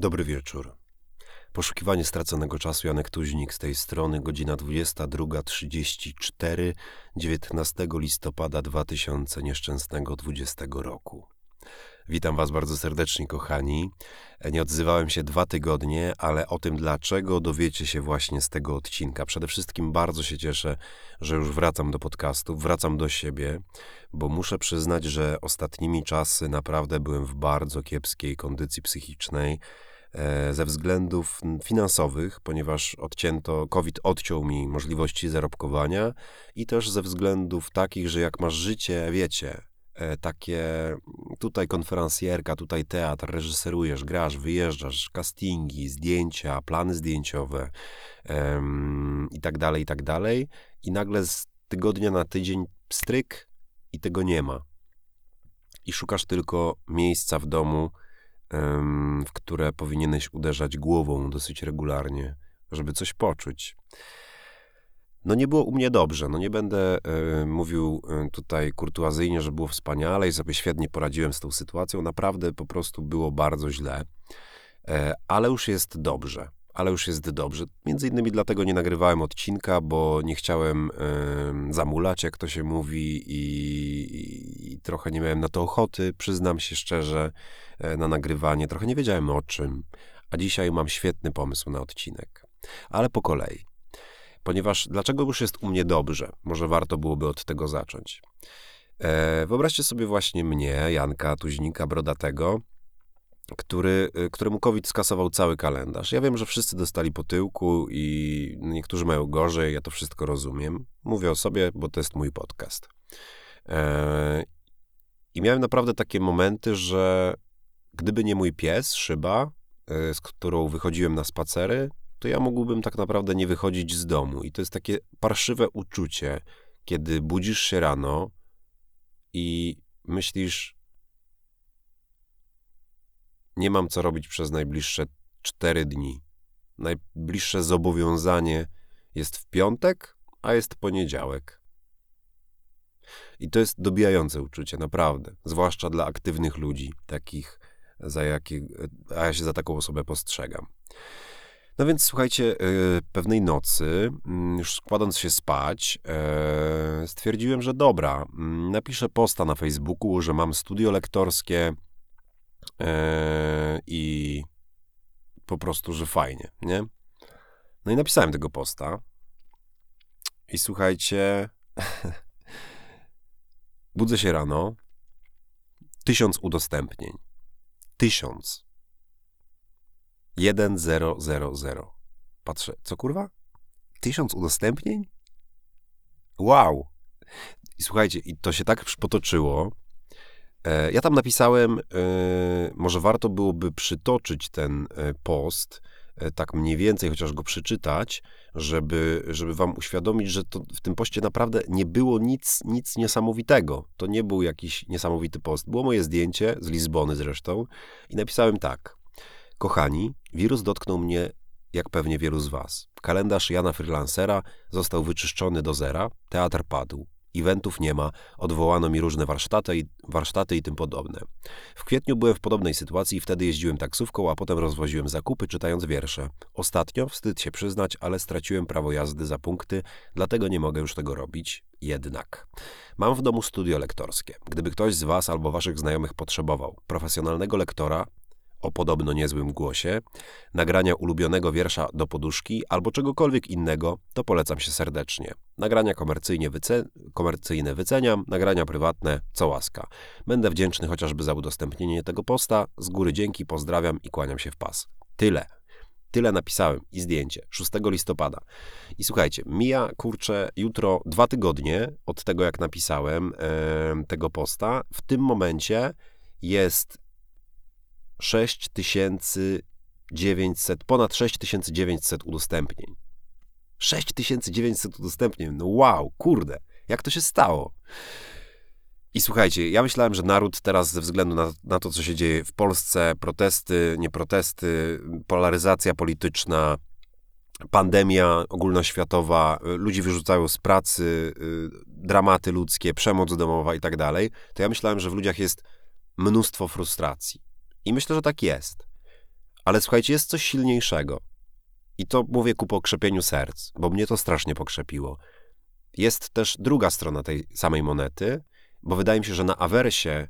Dobry wieczór. Poszukiwanie straconego czasu Janek Tuźnik z tej strony, godzina 22.34, 19 listopada 2000 nieszczęsnego 20 roku. Witam Was bardzo serdecznie, kochani. Nie odzywałem się dwa tygodnie, ale o tym dlaczego dowiecie się właśnie z tego odcinka. Przede wszystkim bardzo się cieszę, że już wracam do podcastu, wracam do siebie, bo muszę przyznać, że ostatnimi czasy naprawdę byłem w bardzo kiepskiej kondycji psychicznej e, ze względów finansowych, ponieważ odcięto, COVID odciął mi możliwości zarobkowania i też ze względów takich, że jak masz życie, wiecie, E, takie tutaj konferencjerka, tutaj teatr, reżyserujesz, grasz, wyjeżdżasz, castingi, zdjęcia, plany zdjęciowe um, i tak dalej, i tak dalej. I nagle z tygodnia na tydzień stryk i tego nie ma. I szukasz tylko miejsca w domu, w które powinieneś uderzać głową dosyć regularnie, żeby coś poczuć. No nie było u mnie dobrze, no nie będę y, mówił y, tutaj kurtuazyjnie, że było wspaniale i sobie świetnie poradziłem z tą sytuacją, naprawdę po prostu było bardzo źle, y, ale już jest dobrze, ale już jest dobrze. Między innymi dlatego nie nagrywałem odcinka, bo nie chciałem zamulać, jak to się mówi i, i, trochę nie miałem na to ochoty, przyznam się szczerze, na nagrywanie, trochę nie wiedziałem o czym, a dzisiaj mam świetny pomysł na odcinek, ale po kolei. Ponieważ dlaczego już jest u mnie dobrze? Może warto byłoby od tego zacząć. E, wyobraźcie sobie właśnie mnie, Janka Tuźnika Brodatego, który, e, któremu COVID skasował cały kalendarz. Ja wiem, że wszyscy dostali po tyłku i niektórzy mają gorzej, ja to wszystko rozumiem. Mówię o sobie, bo to jest mój podcast. E, I miałem naprawdę takie momenty, że gdyby nie mój pies, Szyba, e, z którą wychodziłem na spacery, to ja mógłbym tak naprawdę nie wychodzić z domu. I to jest takie parszywe uczucie, kiedy budzisz się rano i myślisz, nie mam co robić przez najbliższe cztery dni. Najbliższe zobowiązanie jest w piątek, a jest poniedziałek. I to jest dobijające uczucie, naprawdę. Zwłaszcza dla aktywnych ludzi, takich, za jakie, a ja się za taką osobę postrzegam. No więc słuchajcie, e, pewnej nocy, mm, już kładąc się spać, e, stwierdziłem, że dobra, mm, napiszę posta na Facebooku, że mam studio lektorskie i po prostu, że fajnie, nie? No i napisałem tego posta. I słuchajcie, budzę się rano, tysiąc udostępnień. Tysiąc. 1000. Patrzę, co kurwa? Tysiąc udostępnień? Wow! I słuchajcie, i to się tak potoczyło. E, ja tam napisałem, e, może warto byłoby przytoczyć ten e, post, tak mniej więcej, chociaż go przeczytać, żeby, żeby wam uświadomić, że to w tym poście naprawdę nie było nic, nic niesamowitego. To nie był jakiś niesamowity post. Było moje zdjęcie z Lizbony zresztą i napisałem tak. Kochani, wirus dotknął mnie jak pewnie wielu z Was. Kalendarz Jana Freelancera został wyczyszczony do zera, teatr padł, eventów nie ma, odwołano mi różne warsztaty i, warsztaty i tym podobne. W kwietniu byłem w podobnej sytuacji i wtedy jeździłem taksówką, a potem rozwoziłem zakupy czytając wiersze. Ostatnio, wstyd się przyznać, ale straciłem prawo jazdy za punkty, dlatego nie mogę już tego robić. Jednak. Mam w domu studio lektorskie. Gdyby ktoś z Was albo Waszych znajomych potrzebował profesjonalnego lektora, o podobno niezłym głosie, nagrania ulubionego wiersza do poduszki albo czegokolwiek innego, to polecam się serdecznie. Nagrania komercyjnie wyce komercyjne wyceniam, nagrania prywatne co łaska. Będę wdzięczny chociażby za udostępnienie tego posta. Z góry dzięki, pozdrawiam i kłaniam się w pas. Tyle. Tyle napisałem i zdjęcie. 6 listopada. I słuchajcie, mija kurczę jutro dwa tygodnie od tego, jak napisałem e, tego posta. W tym momencie jest 6900, ponad 6900 udostępnień. 6900 udostępnień. No wow, kurde, jak to się stało? I słuchajcie, ja myślałem, że naród teraz ze względu na, na to, co się dzieje w Polsce, protesty, nie protesty, polaryzacja polityczna, pandemia ogólnoświatowa, ludzi wyrzucają z pracy, y, dramaty ludzkie, przemoc domowa i tak dalej, to ja myślałem, że w ludziach jest mnóstwo frustracji. I myślę, że tak jest. Ale słuchajcie, jest coś silniejszego. I to mówię ku pokrzepieniu serc, bo mnie to strasznie pokrzepiło. Jest też druga strona tej samej monety, bo wydaje mi się, że na awersie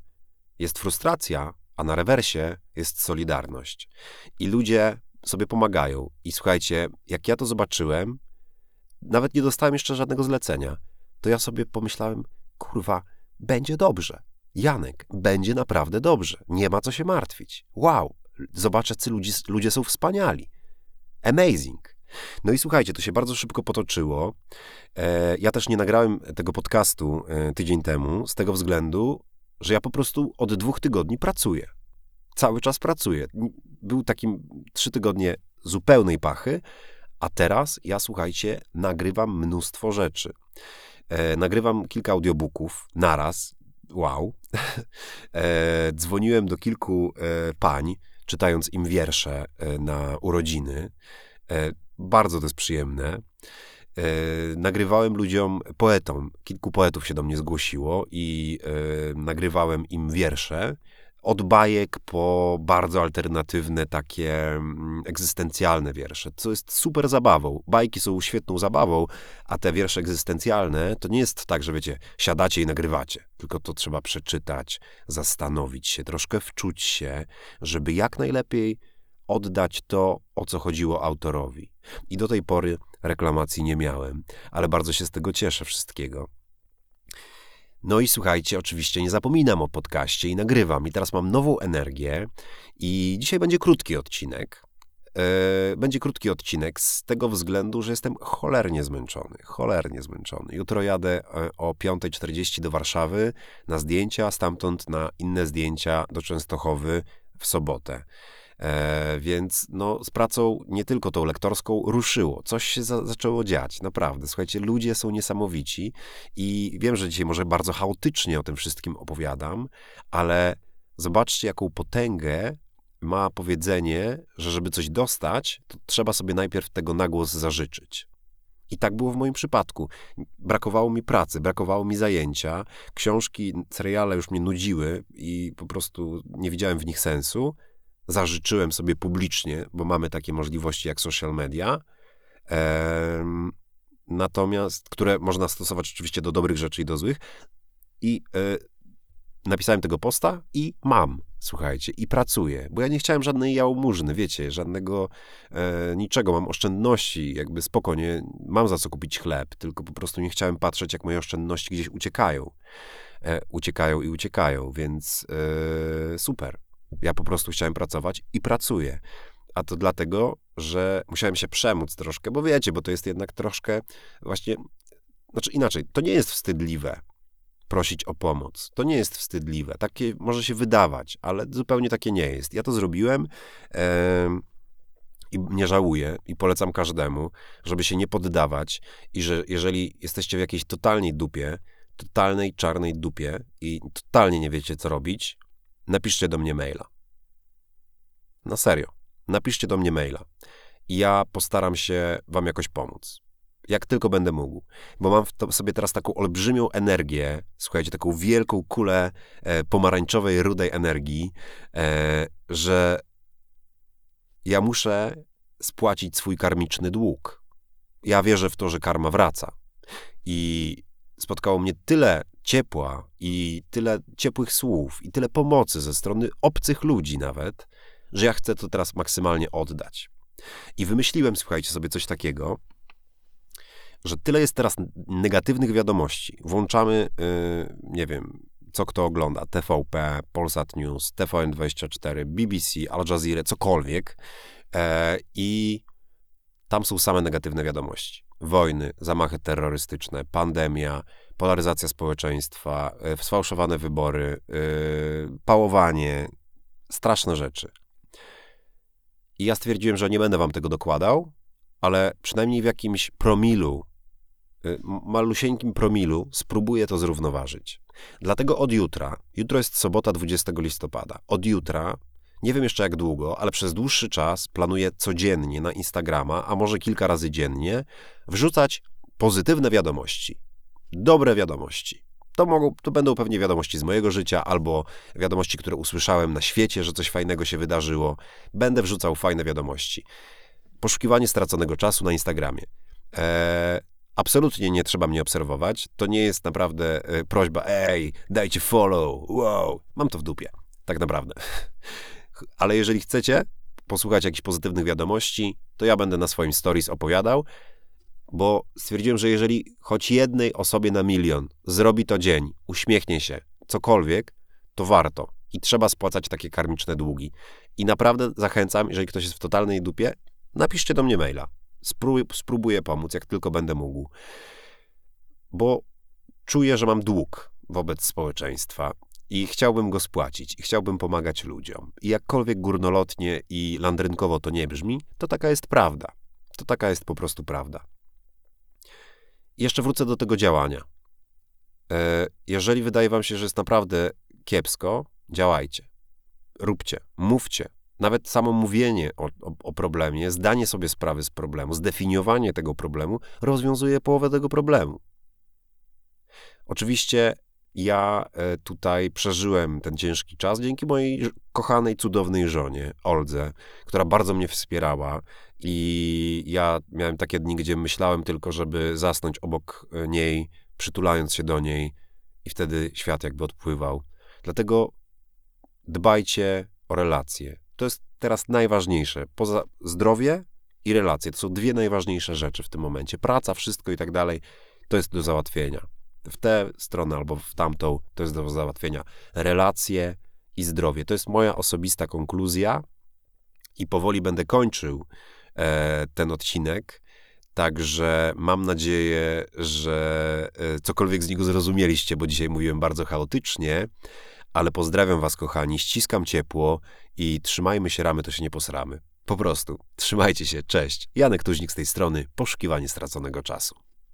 jest frustracja, a na rewersie jest solidarność. I ludzie sobie pomagają. I słuchajcie, jak ja to zobaczyłem, nawet nie dostałem jeszcze żadnego zlecenia, to ja sobie pomyślałem, kurwa, będzie dobrze. Janek, będzie naprawdę dobrze. Nie ma co się martwić. Wow, zobaczę, czy ludzie, ludzie są wspaniali. Amazing. No i słuchajcie, to się bardzo szybko potoczyło. E, ja też nie nagrałem tego podcastu e, tydzień temu z tego względu, że ja po prostu od dwóch tygodni pracuję. Cały czas pracuję. Był takim trzy tygodnie zupełnej pachy, a teraz ja, słuchajcie, nagrywam mnóstwo rzeczy. E, nagrywam kilka audiobooków naraz. Wow. e, dzwoniłem do kilku e, pań, czytając im wiersze e, na urodziny. E, bardzo to jest przyjemne. E, nagrywałem ludziom, poetom, kilku poetów się do mnie zgłosiło i nagrywałem im wiersze od bajek po bardzo alternatywne, takie mm, egzystencjalne wiersze, co jest super zabawą. Bajki są świetną zabawą, a te wiersze egzystencjalne to nie jest tak, że wiecie, siadacie i nagrywacie, tylko to trzeba przeczytać, zastanowić się, troszkę wczuć się, żeby jak najlepiej oddać to, o co chodziło autorowi. I do tej pory reklamacji nie miałem, ale bardzo się z tego cieszę wszystkiego. No i słuchajcie, oczywiście nie zapominam o podcaście i nagrywam. I teraz mam nową energię i dzisiaj będzie krótki odcinek. E, będzie krótki odcinek z tego względu, że jestem cholernie zmęczony. Cholernie zmęczony. Jutro jadę e, o 5.40 do Warszawy na zdjęcia, stamtąd na inne zdjęcia do Częstochowy w sobotę. E, więc no, z pracą nie tylko tą lektorską ruszyło. Coś się za, zaczęło dziać, naprawdę. Słuchajcie, ludzie są niesamowici i wiem, że dzisiaj może bardzo chaotycznie o tym wszystkim opowiadam, ale zobaczcie, jaką potęgę ma powiedzenie, że żeby coś dostać, to trzeba sobie najpierw tego na głos zażyczyć. I tak było w moim przypadku. Brakowało mi pracy, brakowało mi zajęcia, książki, seriale już mnie nudziły i po prostu nie widziałem w nich sensu zażyczyłem sobie publicznie, bo mamy takie możliwości jak social media, natomiast, które można stosować oczywiście do dobrych rzeczy i do złych. I e, napisałem tego posta i mam, słuchajcie, i pracuję, bo ja nie chciałem żadnej jałmużny, wiecie, żadnego e, niczego, mam oszczędności, jakby spokojnie, mam za co kupić chleb, tylko po prostu nie chciałem patrzeć, jak moje oszczędności gdzieś uciekają. E, uciekają i uciekają, więc e, super. Ja po prostu chciałem pracować i pracuję. A to dlatego, że musiałem się przemóc troszkę, bo wiecie, bo to jest jednak troszkę właśnie, znaczy inaczej, to nie jest wstydliwe prosić o pomoc. To nie jest wstydliwe. Takie może się wydawać, ale zupełnie takie nie jest. Ja to zrobiłem e, i nie żałuję i polecam każdemu, żeby się nie poddawać i że jeżeli jesteście w jakiejś totalnej dupie, totalnej czarnej dupie i totalnie nie wiecie co robić, napiszcie do mnie maila. Na serio. Napiszcie do mnie maila. Ja postaram się wam jakoś pomóc. Jak tylko będę mógł. Bo mam w sobie teraz taką olbrzymią energię, słuchajcie, taką wielką kulę e, pomarańczowej, rudej energii, e, że ja muszę spłacić swój karmiczny dług. Ja wierzę w to, że karma wraca. I spotkało mnie tyle ciepła i tyle ciepłych słów i tyle pomocy ze strony obcych ludzi nawet, że ja chcę to teraz maksymalnie oddać. I wymyśliłem, słuchajcie, sobie coś takiego, że tyle jest teraz negatywnych wiadomości. Włączamy, yy, nie wiem, co kto ogląda, TVP, Polsat News, TVN24, BBC, Al Jazeera, cokolwiek e, i tam są same negatywne wiadomości. Wojny, zamachy terrorystyczne, pandemia, polaryzacja społeczeństwa, e, sfałszowane wybory, yy, pałowanie, straszne rzeczy. I ja stwierdziłem, że nie będę wam tego dokładał, ale przynajmniej w jakimś promilu, yy, malusieńkim promilu spróbuję to zrównoważyć. Dlatego od jutra, jutro jest sobota 20 listopada, od jutra, nie wiem jeszcze jak długo, ale przez dłuższy czas planuję codziennie na Instagrama, a może kilka razy dziennie, wrzucać pozytywne wiadomości dobre wiadomości. To, mogą, to będą pewnie wiadomości z mojego życia albo wiadomości, które usłyszałem na świecie, że coś fajnego się wydarzyło. Będę wrzucał fajne wiadomości. Poszukiwanie straconego czasu na Instagramie. Eee, absolutnie nie trzeba mnie obserwować. To nie jest naprawdę e, prośba, ej, dajcie follow, wow, mam to w dupie. Tak naprawdę. Ale jeżeli chcecie posłuchać jakichś pozytywnych wiadomości, to ja będę na swoim stories opowiadał, bo stwierdziłem, że jeżeli choć jednej osobie na milion zrobi to dzień, uśmiechnie się, cokolwiek, to warto. I trzeba spłacać takie karmiczne długi. I naprawdę zachęcam, jeżeli ktoś jest w totalnej dupie, napiszcie do mnie maila. Spró spróbuję pomóc, jak tylko będę mógł. Bo czuję, że mam dług wobec społeczeństwa i chciałbym go spłacić i chciałbym pomagać ludziom. I jakkolwiek górnolotnie i landrynkowo to nie brzmi, to taka jest prawda. To taka jest po prostu prawda. Jeszcze wrócę do tego działania. E, jeżeli wydaje wam się, że jest naprawdę kiepsko, działajcie. Róbcie, mówcie. Nawet samo mówienie o, o, o problemie, zdanie sobie sprawy z problemu, zdefiniowanie tego problemu rozwiązuje połowę tego problemu. Oczywiście ja e, tutaj przeżyłem ten ciężki czas dzięki mojej kochanej, cudownej żonie, Oldze, która bardzo mnie wspierała i ja miałem takie dni, gdzie myślałem tylko, żeby zasnąć obok e, niej, przytulając się do niej i wtedy świat jakby odpływał. Dlatego dbajcie o relacje. To jest teraz najważniejsze. Poza zdrowie i relacje. To są dwie najważniejsze rzeczy w tym momencie. Praca, wszystko i tak dalej, to jest do załatwienia w tę stronę albo w tamtą, to jest do załatwienia. Relacje i zdrowie. To jest moja osobista konkluzja i powoli będę kończył e, ten odcinek. Także mam nadzieję, że e, cokolwiek z niego zrozumieliście, bo dzisiaj mówiłem bardzo chaotycznie, ale pozdrawiam Was, kochani, ściskam ciepło i trzymajmy się ramy, to się nie posramy. Po prostu, trzymajcie się, cześć. Janek Tuźnik z tej strony, poszukiwanie straconego czasu.